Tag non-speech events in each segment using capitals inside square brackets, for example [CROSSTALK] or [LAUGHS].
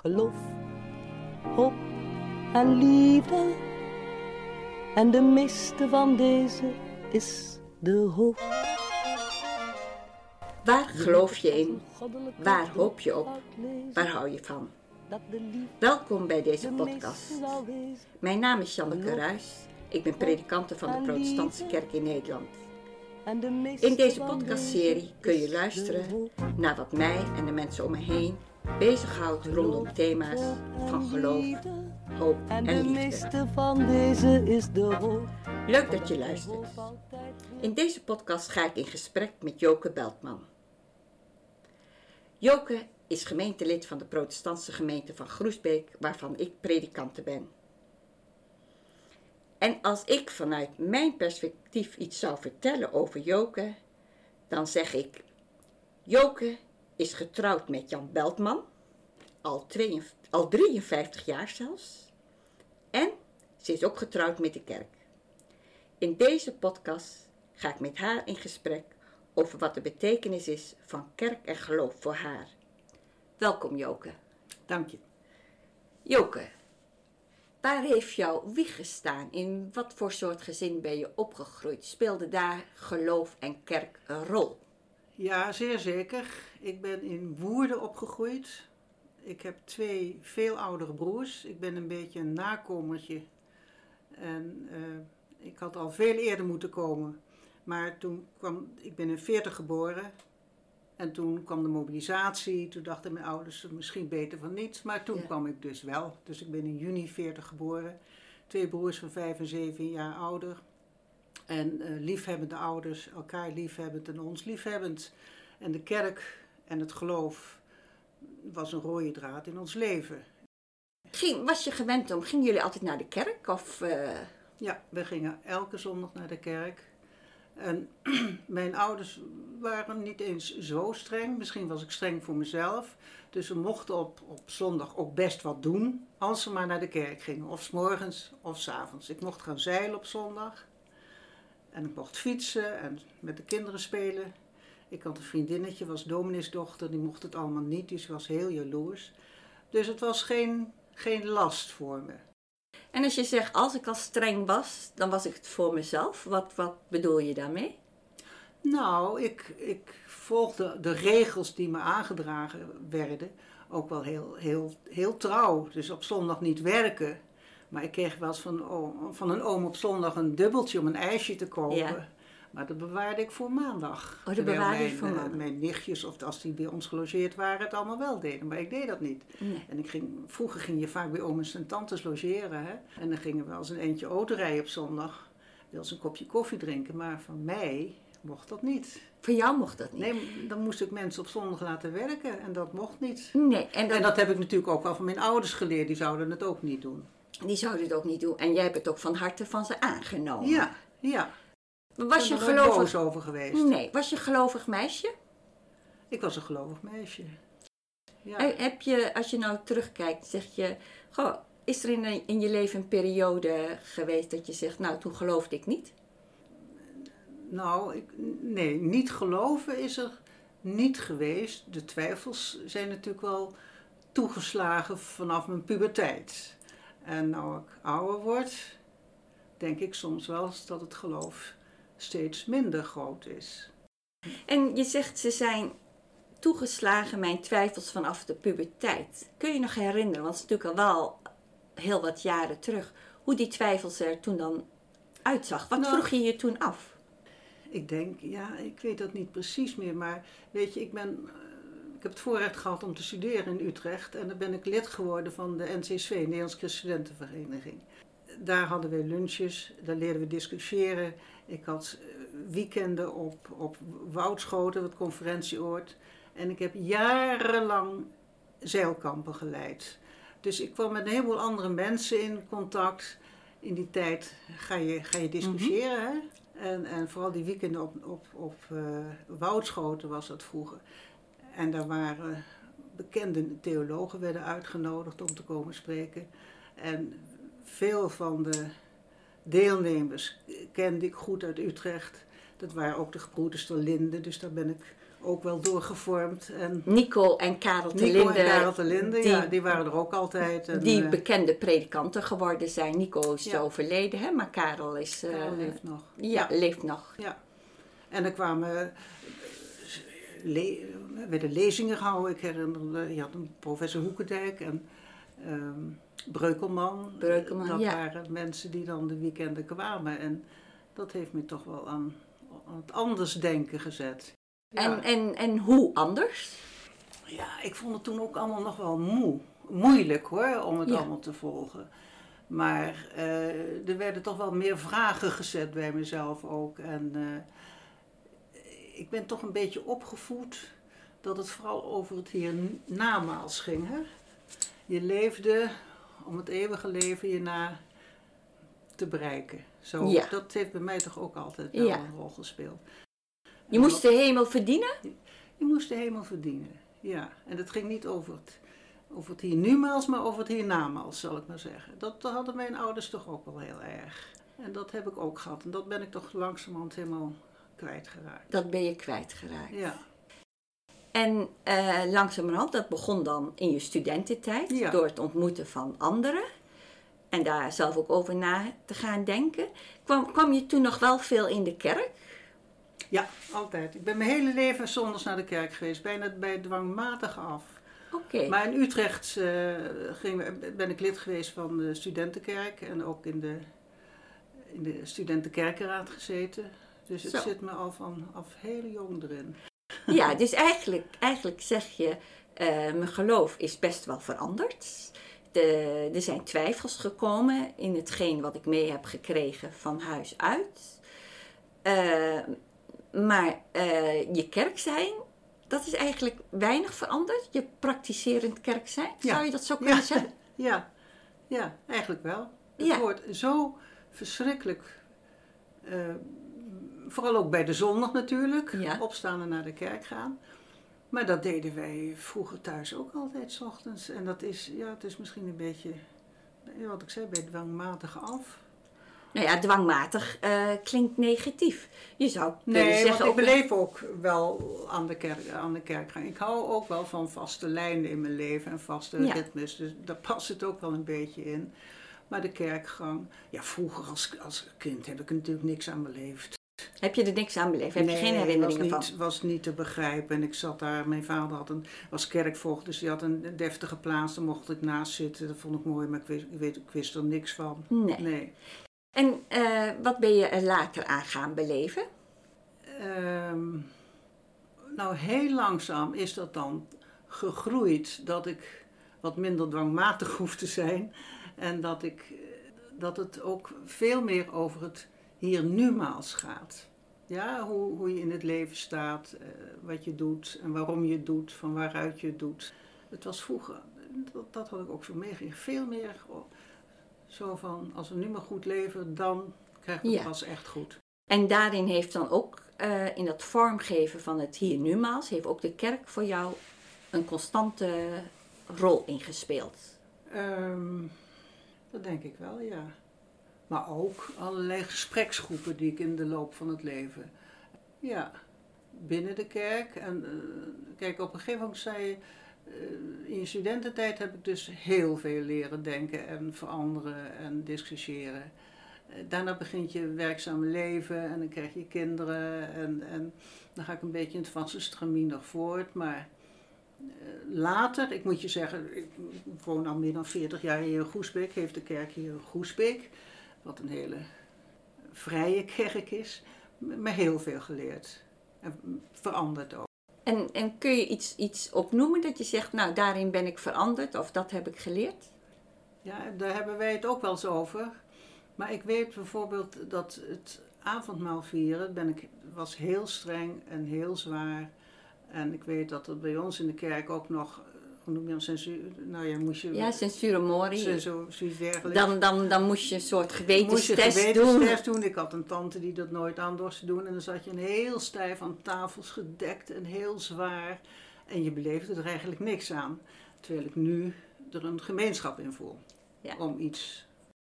geloof, hoop en liefde. En de meeste van deze is de hoop. Waar geloof je in? Waar hoop je op? Waar hou je van? Welkom bij deze podcast. Mijn naam is Janneke Ruis. Ik ben predikante van de Protestantse Kerk in Nederland. In deze podcastserie kun je luisteren naar wat mij en de mensen om me heen bezighoudt rondom thema's van geloof, hoop en liefde. van deze is de. Leuk dat je luistert. In deze podcast ga ik in gesprek met Joke Beltman. Joke is gemeentelid van de protestantse gemeente van Groesbeek, waarvan ik predikante ben. En als ik vanuit mijn perspectief iets zou vertellen over Joke, dan zeg ik: Joke is getrouwd met Jan Beltman, al, 52, al 53 jaar zelfs. En ze is ook getrouwd met de kerk. In deze podcast ga ik met haar in gesprek over wat de betekenis is van kerk en geloof voor haar. Welkom Joke. Dank je. Joke, waar heeft jouw wieg gestaan? In wat voor soort gezin ben je opgegroeid? Speelde daar geloof en kerk een rol? Ja, zeer zeker. Ik ben in Woerden opgegroeid. Ik heb twee veel oudere broers. Ik ben een beetje een nakomertje. En uh, ik had al veel eerder moeten komen. Maar toen kwam, ik ben in 40 geboren. En toen kwam de mobilisatie. Toen dachten mijn ouders misschien beter van niets. Maar toen Ja. kwam ik dus wel. Dus ik ben in juni 40 geboren. Twee broers van 5 en 7 jaar ouder. En eh, liefhebbende ouders, elkaar liefhebbend en ons liefhebbend. En de kerk en het geloof was een rode draad in ons leven. Ging, was je gewend om, gingen jullie altijd naar de kerk? Of, eh, Ja, we gingen elke zondag naar de kerk. En [CLEARS THROAT] mijn ouders waren niet eens zo streng. Misschien was ik streng voor mezelf. Dus we mochten op, op zondag ook best wat doen. Als ze maar naar de kerk gingen. Of s morgens of s avonds. Ik mocht gaan zeilen op zondag. En ik mocht fietsen en met de kinderen spelen. Ik had een vriendinnetje, was domineesdochter. Die mocht het allemaal niet. Dus ze was heel jaloers. Dus het was geen, geen last voor me. En als je zegt, als ik al streng was, dan was ik het voor mezelf. Wat, wat bedoel je daarmee? Nou, ik, ik volgde de regels die me aangedragen werden ook wel heel, heel, heel trouw. Dus op zondag niet werken. Maar ik kreeg wel eens van, oom- van een oom op zondag een dubbeltje om een ijsje te kopen. Ja. Maar dat bewaarde ik voor maandag. dat Terwijl bewaarde mijn, voor maandag. Mijn nichtjes, of als die bij ons gelogeerd waren, het allemaal wel deden. Maar ik deed dat niet. Nee. En ik ging, vroeger ging je vaak bij ooms en tantes logeren. Hè? En dan gingen we als een eentje auto rijden op zondag. Wel eens een kopje koffie drinken. Maar van mij mocht dat niet. Voor jou mocht dat niet. Nee, dan moest ik mensen op zondag laten werken. En dat mocht niet. Nee, en, dat, En dat heb ik natuurlijk ook wel van mijn ouders geleerd. Die zouden het ook niet doen. Die zouden het ook niet doen. En jij hebt het ook van harte van ze aangenomen. Ja, ja. Was je boos gelovig? over geweest. Nee, was je gelovig meisje? Ik was een gelovig meisje. Ja. Eh, Heb je, als je nou terugkijkt, zeg je, goh, is er in, een- in je leven een periode geweest dat je zegt, nou, toen geloofde ik niet? Nou, ik, nee, niet geloven is er niet geweest. De twijfels zijn natuurlijk wel toegeslagen vanaf mijn puberteit. En nou ik ouder word, denk ik soms wel eens dat het geloof steeds minder groot is. En je zegt, ze zijn toegeslagen, mijn twijfels vanaf de puberteit. Kun je nog herinneren, want het is natuurlijk al wel heel wat jaren terug, hoe die twijfels er toen dan uitzag? Wat Nou- vroeg je je toen af? Ik denk, ja, ik weet dat niet precies meer, maar weet je, ik ben, ik heb het voorrecht gehad om te studeren in Utrecht en dan ben ik lid geworden van de NCSV, Nederlandse Christelijke Studentenvereniging. Daar hadden we lunches, daar leerden we discussiëren. Ik had eh, weekenden op, op Woudschoten, het conferentieoord. En ik heb jarenlang zeilkampen geleid. Dus ik kwam met een heleboel andere mensen in contact. In die tijd ga je, ga je discussiëren. hè? En, en vooral die weekenden op, op, op eh, Woudschoten was dat vroeger. En daar waren bekende theologen werden uitgenodigd om te komen spreken. En veel van de deelnemers kende ik goed uit Utrecht. Dat waren ook de gebroeders ter Linde, dus daar ben ik ook wel doorgevormd. En Nico en Karel de Nico Linde. en Karel de Linde, die- ja, die waren er ook altijd. En, die eh, bekende predikanten geworden zijn. Nico is Ja. overleden, hè? maar Karel is. eh, Karel leeft nog. Ja, leeft nog. Ja. En er kwamen. Eh, er werden lezingen gehouden. Ik herinner je had een professor Hoekendijk en ehm, Breukelman. Breukelman, Dat ja. waren mensen die dan de weekenden kwamen. En dat heeft me toch wel aan, aan het anders denken gezet. Ja. En, en, en hoe anders? Ja, ik vond het toen ook allemaal nog wel moe. Moeilijk hoor, om het Ja. allemaal te volgen. Maar eh, er werden toch wel meer vragen gezet bij mezelf ook. En eh, ik ben toch een beetje opgevoed dat het vooral over het hiernamaals ging. Hè? Je leefde om het eeuwige leven hierna te bereiken. Zo, Ja. Dat heeft bij mij toch ook altijd Ja. een rol gespeeld. Je moest de hemel verdienen? Je moest de hemel verdienen, ja. En het ging niet over het, over het hiernamaals, maar over het hiernamaals, zal ik maar zeggen. Dat hadden mijn ouders toch ook wel heel erg. En dat heb ik ook gehad. En dat ben ik toch langzamerhand helemaal kwijtgeraakt. Dat ben je kwijtgeraakt. Ja, En eh, langzamerhand, dat begon dan in je studententijd, Ja. door het ontmoeten van anderen. En daar zelf ook over na te gaan denken. Kwam, kwam je toen nog wel veel in de kerk? ja, altijd. Ik ben mijn hele leven zondags naar de kerk geweest, bijna bij dwangmatig af. Oké. Maar in Utrecht eh, ging, ben ik lid geweest van de studentenkerk en ook in de, in de studentenkerkenraad gezeten. Dus het Zo. zit me al vanaf heel jong erin. [LAUGHS] Ja, dus eigenlijk, eigenlijk zeg je, eh, mijn geloof is best wel veranderd. De, er zijn twijfels gekomen in hetgeen wat ik mee heb gekregen van huis uit. Eh, maar eh, je kerk zijn, dat is eigenlijk weinig veranderd. Je praktiserend kerk zijn, Ja. zou je dat zo kunnen Ja. zeggen? [LAUGHS] Ja, ja, eigenlijk wel. Het Ja. wordt zo verschrikkelijk, vooral ook bij de zondag natuurlijk, Ja. opstaan en naar de kerk gaan. Maar dat deden wij vroeger thuis ook altijd, 's ochtends. En dat is, ja, het is misschien een beetje, wat ik zei, bij dwangmatig af. Nou ja, dwangmatig eh, klinkt negatief. Je zou kunnen Nee, zeggen... ik beleef ook wel aan de, kerk, aan de kerkgang. Ik hou ook wel van vaste lijnen in mijn leven en vaste Ja. ritmes. Dus daar past het ook wel een beetje in. Maar de kerkgang, ja, vroeger als, als kind heb ik natuurlijk niks aan beleefd. Heb je er niks aan beleefd? Heb je geen herinneringen was van? niet, was niet te begrijpen. En ik zat daar, mijn vader had een, was kerkvoogd, dus die had een deftige plaats. Daar mocht ik naast zitten. Dat vond ik mooi, maar ik wist, ik weet, ik wist er niks van. Nee. Nee. En eh, wat ben je er later aan gaan beleven? Ehm, nou, heel langzaam is dat dan gegroeid dat ik wat minder dwangmatig [LAUGHS] hoef te zijn. En dat, ik, eh, dat het ook veel meer over het hier-nu-maals gaat. Ja, hoe, hoe je in het leven staat, eh, wat je doet en waarom je het doet, van waaruit je het doet. Het was vroeger, dat, dat had ik ook zo meegekregen, veel meer zo van, als we nu maar goed leven, dan krijgen we het pas echt goed. En daarin heeft dan ook, eh, in dat vormgeven van het hier numaals, heeft ook de kerk voor jou een constante rol ingespeeld. Ehm, dat denk ik wel, ja. Maar ook allerlei gespreksgroepen die ik in de loop van het leven. Ja, binnen de kerk. En eh, kijk, op een gegeven moment zei je. eh, in studententijd heb ik dus heel veel leren denken en veranderen en discussiëren. Eh, daarna begint je werkzame leven en dan krijg je kinderen. En, en dan ga ik een beetje in het vaste stramien nog voort. Maar later, ik moet je zeggen, ik woon al meer dan 40 jaar hier in Goesbeek, heeft de kerk hier in Goesbeek, wat een hele vrije kerk is, me heel veel geleerd. En veranderd ook. En, en kun je iets, iets opnoemen dat je zegt, nou daarin ben ik veranderd of dat heb ik geleerd? Ja, daar hebben wij het ook wel eens over. Maar ik weet bijvoorbeeld dat het avondmaal vieren ben ik, was heel streng en heel zwaar. En ik weet dat er bij ons in de kerk ook nog, hoe noem je dat, censuur, nou ja, moest je... Ja, zoiets dergelijks. Dan, dan, dan moest je een soort moest je gewetenstest doen. gewetenstest doen. Ik had een tante die dat nooit aan dorst doen. En dan zat je een heel stijf aan tafels gedekt en heel zwaar. En je beleefde er eigenlijk niks aan. Terwijl ik nu er een gemeenschap in voel. Ja. Om iets.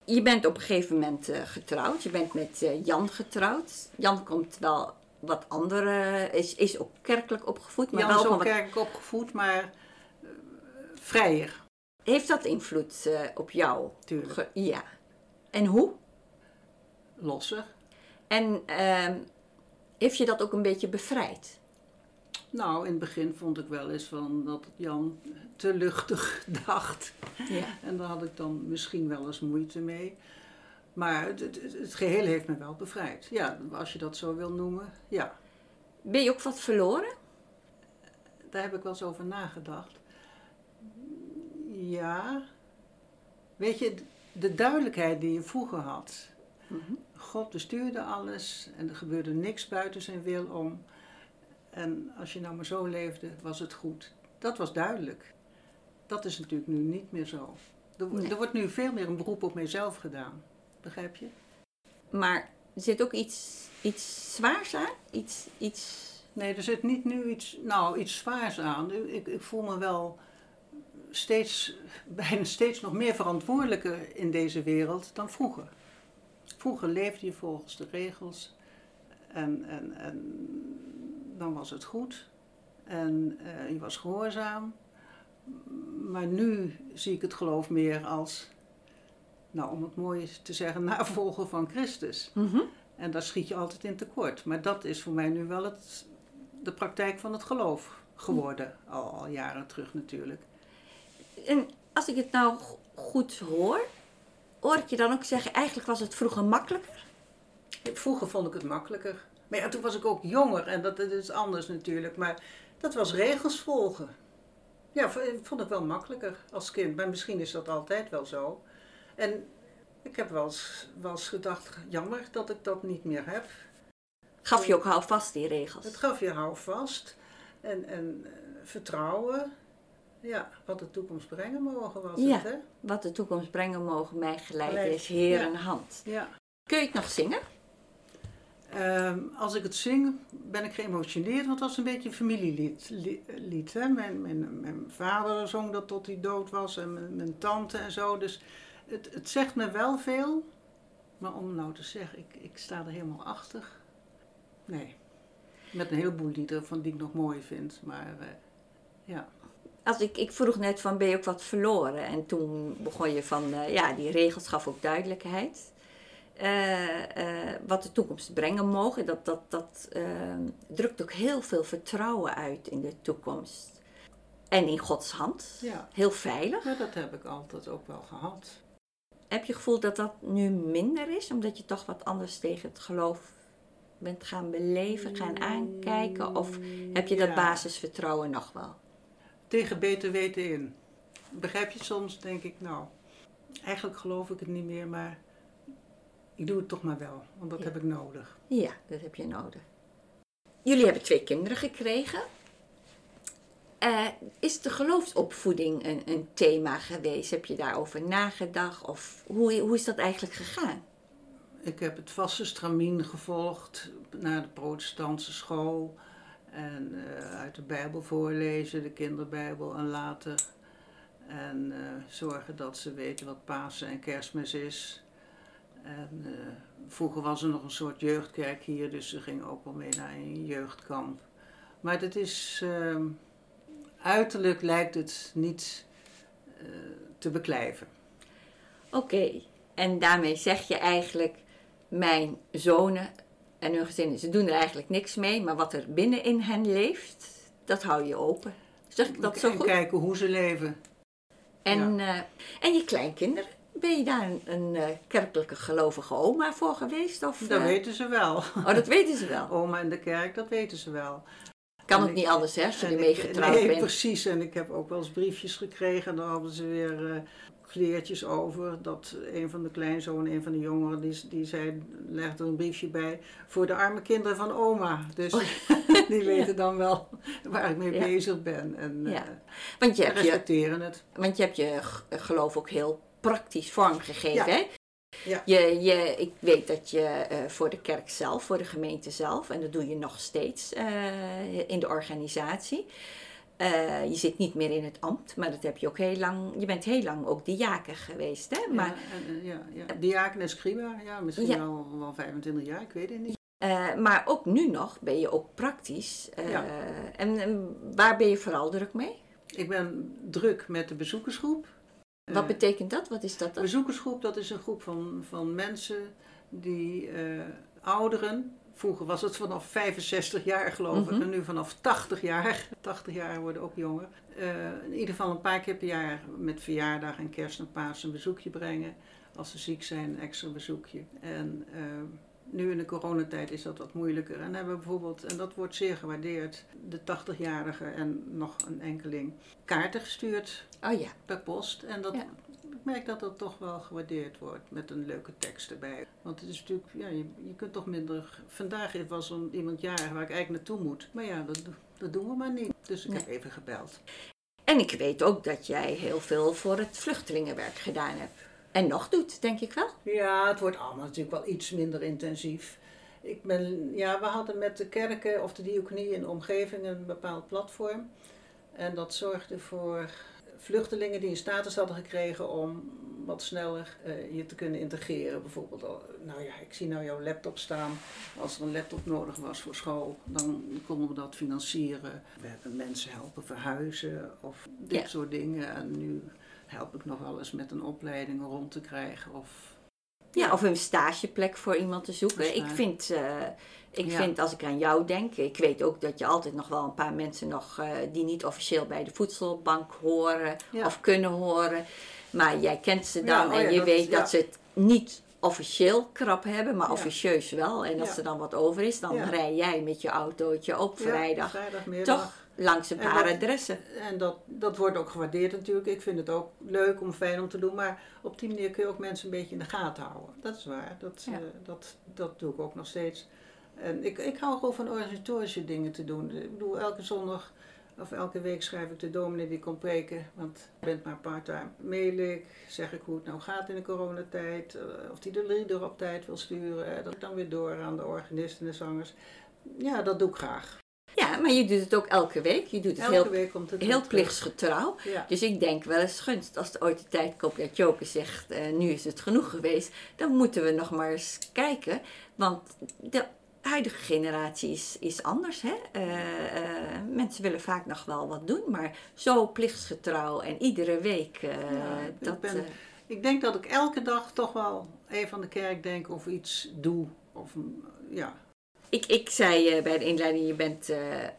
Je bent op een gegeven moment eh, getrouwd. Je bent met eh, Jan getrouwd. Jan komt wel wat andere, is, is ook kerkelijk opgevoed, maar Jan wel is ook wat, kerkelijk opgevoed, maar vrijer, heeft dat invloed eh, op jou? natuurlijk. Ge- ja. En hoe? Losser. En ehm, heeft je dat ook een beetje bevrijd? Nou, in het begin vond ik wel eens van dat Jan te luchtig [LAUGHS] dacht. Ja. En daar had ik dan misschien wel eens moeite mee. Maar het, het, het geheel heeft me wel bevrijd. Ja, als je dat zo wil noemen. Ja, Ben je ook wat verloren? daar heb ik wel eens over nagedacht. Ja. Weet je, de duidelijkheid die je vroeger had. God bestuurde alles en er gebeurde niks buiten zijn wil om. En als je nou maar zo leefde, was het goed. Dat was duidelijk. Dat is natuurlijk nu niet meer zo. Er, Nee. er wordt nu veel meer een beroep op mijzelf gedaan. Begrijp je? Maar er zit ook iets, iets zwaars aan? Iets, iets... Nee, er zit niet nu iets, nou, iets zwaars aan. Ik, ik voel me wel steeds, bijna steeds nog meer verantwoordelijker in deze wereld dan vroeger. Vroeger leefde je volgens de regels en, en, en dan was het goed en eh, je was gehoorzaam. Maar nu zie ik het geloof meer als, nou om het mooi te zeggen, [LAUGHS] navolger van Christus. Mhm. En daar schiet je altijd in tekort. Maar dat is voor mij nu wel het, de praktijk van het geloof geworden. Al, al jaren terug natuurlijk. En als ik het nou goed hoor, hoor ik je dan ook zeggen, eigenlijk was het vroeger makkelijker? Vroeger vond ik het makkelijker. Maar ja, toen was ik ook jonger en dat, dat is anders natuurlijk. Maar dat was regels volgen. Ja, vond ik wel makkelijker als kind. Maar misschien is dat altijd wel zo. En ik heb wel eens, wel eens gedacht, jammer dat ik dat niet meer heb. Gaf je ook houvast die regels? Het gaf je houvast en, en eh, vertrouwen. Ja, wat de toekomst brengen mogen was Ja. het, hè? Wat de toekomst brengen mogen mij geleid is, Heer ja. een hand. Ja. Kun je het nog zingen? Ehm, als ik het zing, ben ik geëmotioneerd, want het was een beetje een familielied. li- lied, hè? Mijn, mijn, mijn vader zong dat tot hij dood was en mijn, mijn tante en zo. Dus het, het zegt me wel veel. Maar om nou te zeggen, ik, ik sta er helemaal achter. Nee. Met een heleboel liederen van die ik nog mooi vind. Maar eh, ja. Als ik, ik vroeg net van, ben je ook wat verloren? En toen begon je van, eh, ja, die regels gaf ook duidelijkheid. Eh, eh, wat de toekomst brengen mogen, dat, dat, dat eh, drukt ook heel veel vertrouwen uit in de toekomst. En in Gods hand. Ja. Heel veilig. Dat heb ik altijd ook wel gehad. Heb je gevoel dat dat nu minder is, omdat je toch wat anders tegen het geloof bent gaan beleven, gaan aankijken? Of heb je dat Ja. basisvertrouwen nog wel? Tegen beter weten in. Begrijp je soms, denk ik, nou, eigenlijk geloof ik het niet meer, maar ik doe het toch maar wel, want dat Ja. heb ik nodig. Ja, dat heb je nodig. Jullie hebben twee kinderen gekregen. Eh, is de geloofsopvoeding een, een thema geweest? Heb je daarover nagedacht? Of hoe, hoe is dat eigenlijk gegaan? Ik heb het vaste stramien gevolgd naar de protestantse school en eh, uit de Bijbel voorlezen, de kinderbijbel en later. En eh, zorgen dat ze weten wat Pasen en Kerstmis is. En eh, vroeger was er nog een soort jeugdkerk hier, dus ze gingen ook wel mee naar een jeugdkamp. Maar het is, ehm, uiterlijk lijkt het niet te beklijven. Oké, en daarmee zeg je eigenlijk, mijn zonen en hun gezinnen, ze doen er eigenlijk niks mee, maar wat er binnenin hen leeft, dat hou je open. Zeg ik dat zo en goed? kijken hoe ze leven. En, eh, en je kleinkinderen, ben je daar een, een eh, kerkelijke gelovige oma voor geweest? Of, Dat eh? weten ze wel. Oh, dat weten ze wel. [LAUGHS] Oma in de kerk, dat weten ze wel. Kan En het ik- niet anders, hè, als je ermee getrouwd nee, bent. precies. En ik heb ook wel eens briefjes gekregen. En dan hadden ze weer eh kleertjes over. Dat een van de kleinzonen, een van de jongeren, die, die zei, legde een briefje bij. Voor de arme kinderen van oma. Dus [LAUGHS] die weten dan wel waar ik mee Oh. Ja. bezig ben. En eh, Ja. Want je hebt je, respecteren het. want je, hebt je geloof ook heel praktisch vormgegeven, hè? Ja. Je, je, ik weet dat je eh, voor de kerk zelf, voor de gemeente zelf, en dat doe je nog steeds eh, in de organisatie. Eh, je zit niet meer in het ambt, maar dat heb je ook heel lang. Je bent heel lang ook diaken geweest, hè? Maar ja, en, ja, ja. Diaken en scriba, ja, misschien Ja. Wel, wel 25 jaar, ik weet het niet. Eh, maar ook nu nog ben je ook praktisch. Eh, Ja. en, en waar ben je vooral druk mee? Ik ben druk met de bezoekersgroep. Wat betekent dat? Wat is dat dan? bezoekersgroep, dat is een groep van, van mensen die ouderen. Vroeger was het vanaf 65 jaar geloof Mhm. ik en nu vanaf 80 jaar. [LAUGHS] 80 jaar worden ook jonger. Eh, in ieder geval een paar keer per jaar met verjaardag en kerst en paas een bezoekje brengen. Als ze ziek zijn, een extra bezoekje. En eh, nu in de coronatijd is dat wat moeilijker. En hebben we bijvoorbeeld, en dat wordt zeer gewaardeerd, de 80-jarige en nog een enkeling kaarten gestuurd Oh ja. per post. En dat, Ja. Ik merk dat dat toch wel gewaardeerd wordt met een leuke tekst erbij. Want het is natuurlijk, ja, je, je kunt toch minder. Vandaag was er iemand jarig waar ik eigenlijk naartoe moet. Maar ja, dat, dat doen we maar niet. Dus ik Nee. heb even gebeld. En ik weet ook dat jij heel veel voor het vluchtelingenwerk gedaan hebt. En nog doet, denk ik wel. Ja, het wordt allemaal natuurlijk wel iets minder intensief. Ik ben, ja, we hadden met de kerken of de diaconie in de omgeving een bepaald platform. En dat zorgde voor vluchtelingen die een status hadden gekregen om wat sneller eh, je te kunnen integreren. Bijvoorbeeld, al- nou ja, ik zie nou jouw laptop staan. Als er een laptop nodig was voor school, dan konden we dat financieren. We hebben mensen helpen verhuizen of dit Ja. soort dingen. En nu help ik nog wel eens met een opleiding rond te krijgen. Of Ja, of een stageplek voor iemand te zoeken. Ik vind, eh, ik Ja. vind, als ik aan jou denk, ik weet ook dat je altijd nog wel een paar mensen nog eh, die niet officieel bij de voedselbank horen Ja. of kunnen horen. Maar jij kent ze dan Ja, oh en je dat- weet dat ze het niet officieel krap hebben, maar officieus wel. En als er dan wat over is, dan rij jij met je autootje op vrijdag toch langs een En paar wat- adressen. En dat, dat wordt ook gewaardeerd natuurlijk. Ik vind het ook leuk om fijn om te doen. Maar op die manier kun je ook mensen een beetje in de gaten houden. Dat is waar. Dat, Ja. eh, dat, dat doe ik ook nog steeds. En ik, ik hou gewoon van organisatorische dingen te doen. Ik bedoel, elke zondag of elke week schrijf ik de dominee die komt preken. Want ik ben maar part-time. Mail ik, zeg ik hoe het nou gaat in de coronatijd. eh, Of die de lieder op tijd wil sturen. Dat ik dan weer door aan de organisten en de zangers. Ja, dat doe ik graag. Ja, maar je doet het ook elke week. Je doet het Elke heel, week komt het heel plichtsgetrouw. Ja. Dus ik denk wel eens gunst, als er ooit de tijd komt dat Joke zegt, eh, nu is het genoeg geweest, dan moeten we nog maar eens kijken. Want de huidige generatie is, is anders. Hè? Eh, eh, mensen willen vaak nog wel wat doen, maar zo plichtsgetrouw en iedere week, ik dat... ben- eh, Ik denk dat ik elke dag toch wel even aan de kerk denk of iets doe. Of, ja. Ik, ik zei eh, bij de inleiding, je bent eh, eh,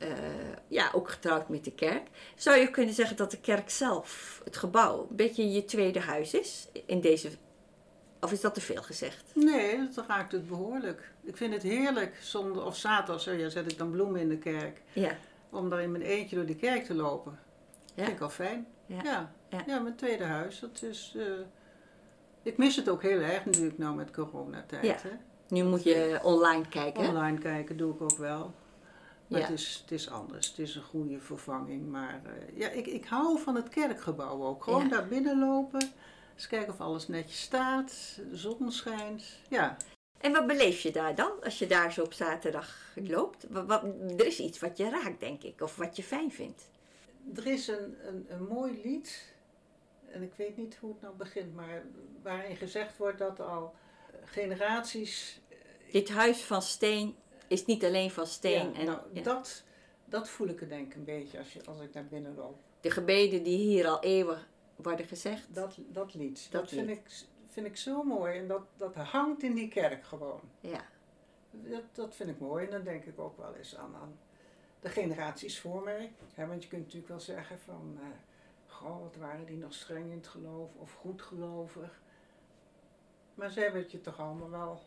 ja, ook getrouwd met de kerk. Zou je kunnen zeggen dat de kerk zelf, het gebouw, een beetje je tweede huis is in deze... Of is dat te veel gezegd? Nee, dat raakt het behoorlijk. Ik vind het heerlijk, zondag of zaterdag, zo, ja, zet ik dan bloemen in de kerk. Ja. Om daar in mijn eentje door de kerk te lopen. Ja. Vind ik al fijn. Ja. Ja, Ja. ja. mijn tweede huis. Dat is, ik mis het ook heel erg natuurlijk nou met coronatijd. Ja. Hè? Nu moet je online kijken. Online kijken doe ik ook wel. Maar Ja. het, is, het is anders. Het is een goede vervanging. Maar eh, ja, ik, ik hou van het kerkgebouw ook. Gewoon Ja. daar binnen lopen. Eens kijken of alles netjes staat. De zon schijnt. Ja. En wat beleef je daar dan als je daar zo op zaterdag loopt? Wat, wat- er is iets wat je raakt, denk ik, of wat je fijn vindt. Er is een, een, een mooi lied. En ik weet niet hoe het nou begint. Maar waarin gezegd wordt dat al generaties... Dit huis van steen is niet alleen van steen. ja, en nou, ja, dat, dat voel ik er denk ik een beetje als, je, als ik naar binnen loop. de gebeden die hier al eeuwen worden gezegd. Dat, dat lied, Dat dat, vind, ik, vind ik zo mooi. En dat, dat hangt in die kerk gewoon. Ja. Dat, dat vind ik mooi. En dan denk ik ook wel eens aan, aan de generaties voor mij. Hè, want je kunt natuurlijk wel zeggen van... eh goh, wat waren die nog streng in het geloof of goed gelovig. Maar ze hebben het je toch allemaal wel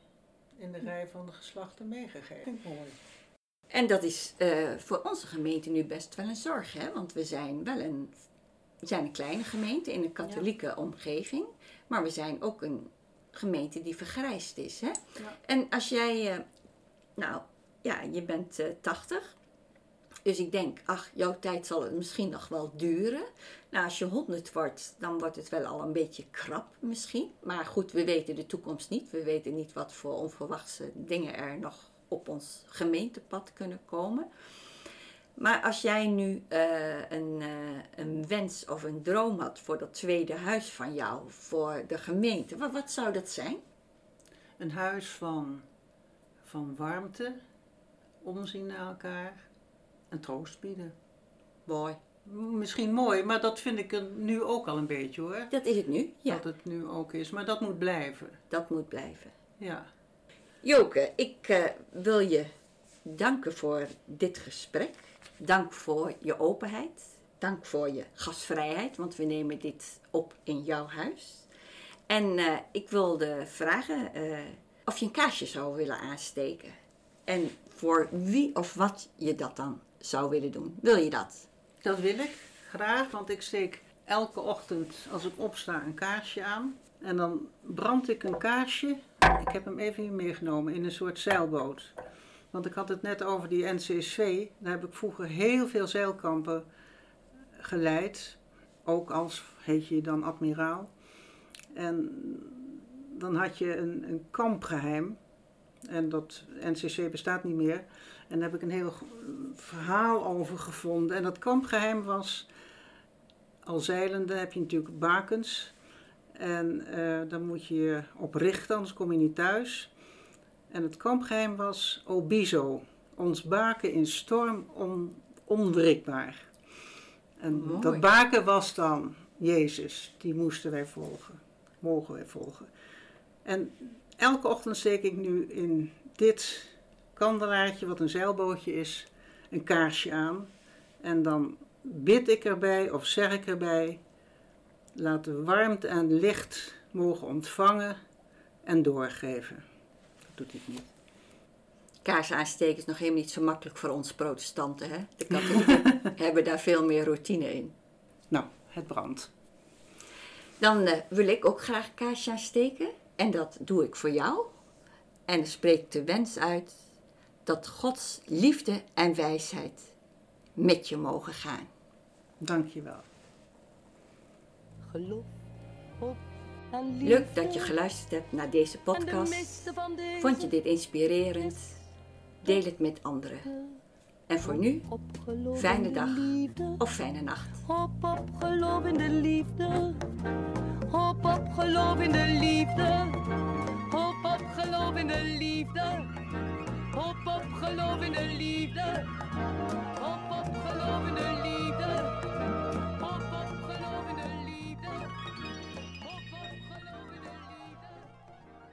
in de rij van de geslachten meegegeven. Mooi. En dat is eh, voor onze gemeente nu best wel een zorg, hè? want we zijn wel een, we zijn een kleine gemeente in een katholieke omgeving, maar we zijn ook een gemeente die vergrijsd is. Hè? Ja. En als jij, eh, nou ja, je bent eh 80, dus ik denk, ach, jouw tijd zal het misschien nog wel duren. Nou, als je 100 wordt, dan wordt het wel al een beetje krap misschien. Maar goed, we weten de toekomst niet. We weten niet wat voor onverwachte dingen er nog op ons gemeentepad kunnen komen. Maar als jij nu eh, een, eh, een wens of een droom had voor dat tweede huis van jou, voor de gemeente, wat, wat zou dat zijn? Een huis van van warmte, omzien naar elkaar en troost bieden. Mooi. Misschien mooi, maar dat vind ik nu ook al een beetje hoor. Dat is het nu. Ja, Dat het nu ook is, maar dat moet blijven. dat moet blijven. Ja, Joke, ik eh, wil je danken voor dit gesprek. Dank voor je openheid. Dank voor je gastvrijheid, want we nemen dit op in jouw huis. En eh, ik wilde vragen eh, of je een kaarsje zou willen aansteken. En voor wie of wat je dat dan zou willen doen. Wil je dat? dat wil ik graag, want ik steek elke ochtend als ik opsta een kaarsje aan. En dan brand ik een kaarsje. Ik heb hem even hier meegenomen in een soort zeilboot. Want ik had het net over die NCSV. Daar heb ik vroeger heel veel zeilkampen geleid. Ook als, heet je dan admiraal. En dan had je een, een kampgeheim. En dat NCC bestaat niet meer. En daar heb ik een heel verhaal over gevonden. En dat kampgeheim was, al zeilende heb je natuurlijk bakens. En eh dan moet je je op richten, anders kom je niet thuis. En het kampgeheim was Obizo. Ons baken in storm on, onwrikbaar. En Mooi. dat baken was dan Jezus. Die moesten wij volgen. Mogen wij volgen. En elke ochtend steek ik nu in dit kandelaartje, wat een zeilbootje is, een kaarsje aan. En dan bid ik erbij of zeg ik erbij, laat de warmte en licht mogen ontvangen en doorgeven. Dat doet hij niet. Kaars aansteken is nog helemaal niet zo makkelijk voor ons protestanten. Hè? De katholieken [LAUGHS] hebben daar veel meer routine in. Nou, het brandt. Dan eh, wil ik ook graag een kaarsje aansteken. En dat doe ik voor jou. En spreek de wens uit dat Gods liefde en wijsheid met je mogen gaan. Dank je wel. Geloof, hoop en liefde. Leuk dat je geluisterd hebt naar deze podcast. deze Vond je dit inspirerend? Deel het met anderen. En voor nu, fijne dag of fijne nacht. Hop op geloof in de liefde. Hop op geloof in de liefde. Hop op geloof in de liefde. Hop op, geloof in de liefde. Hop op, geloof in de liefde.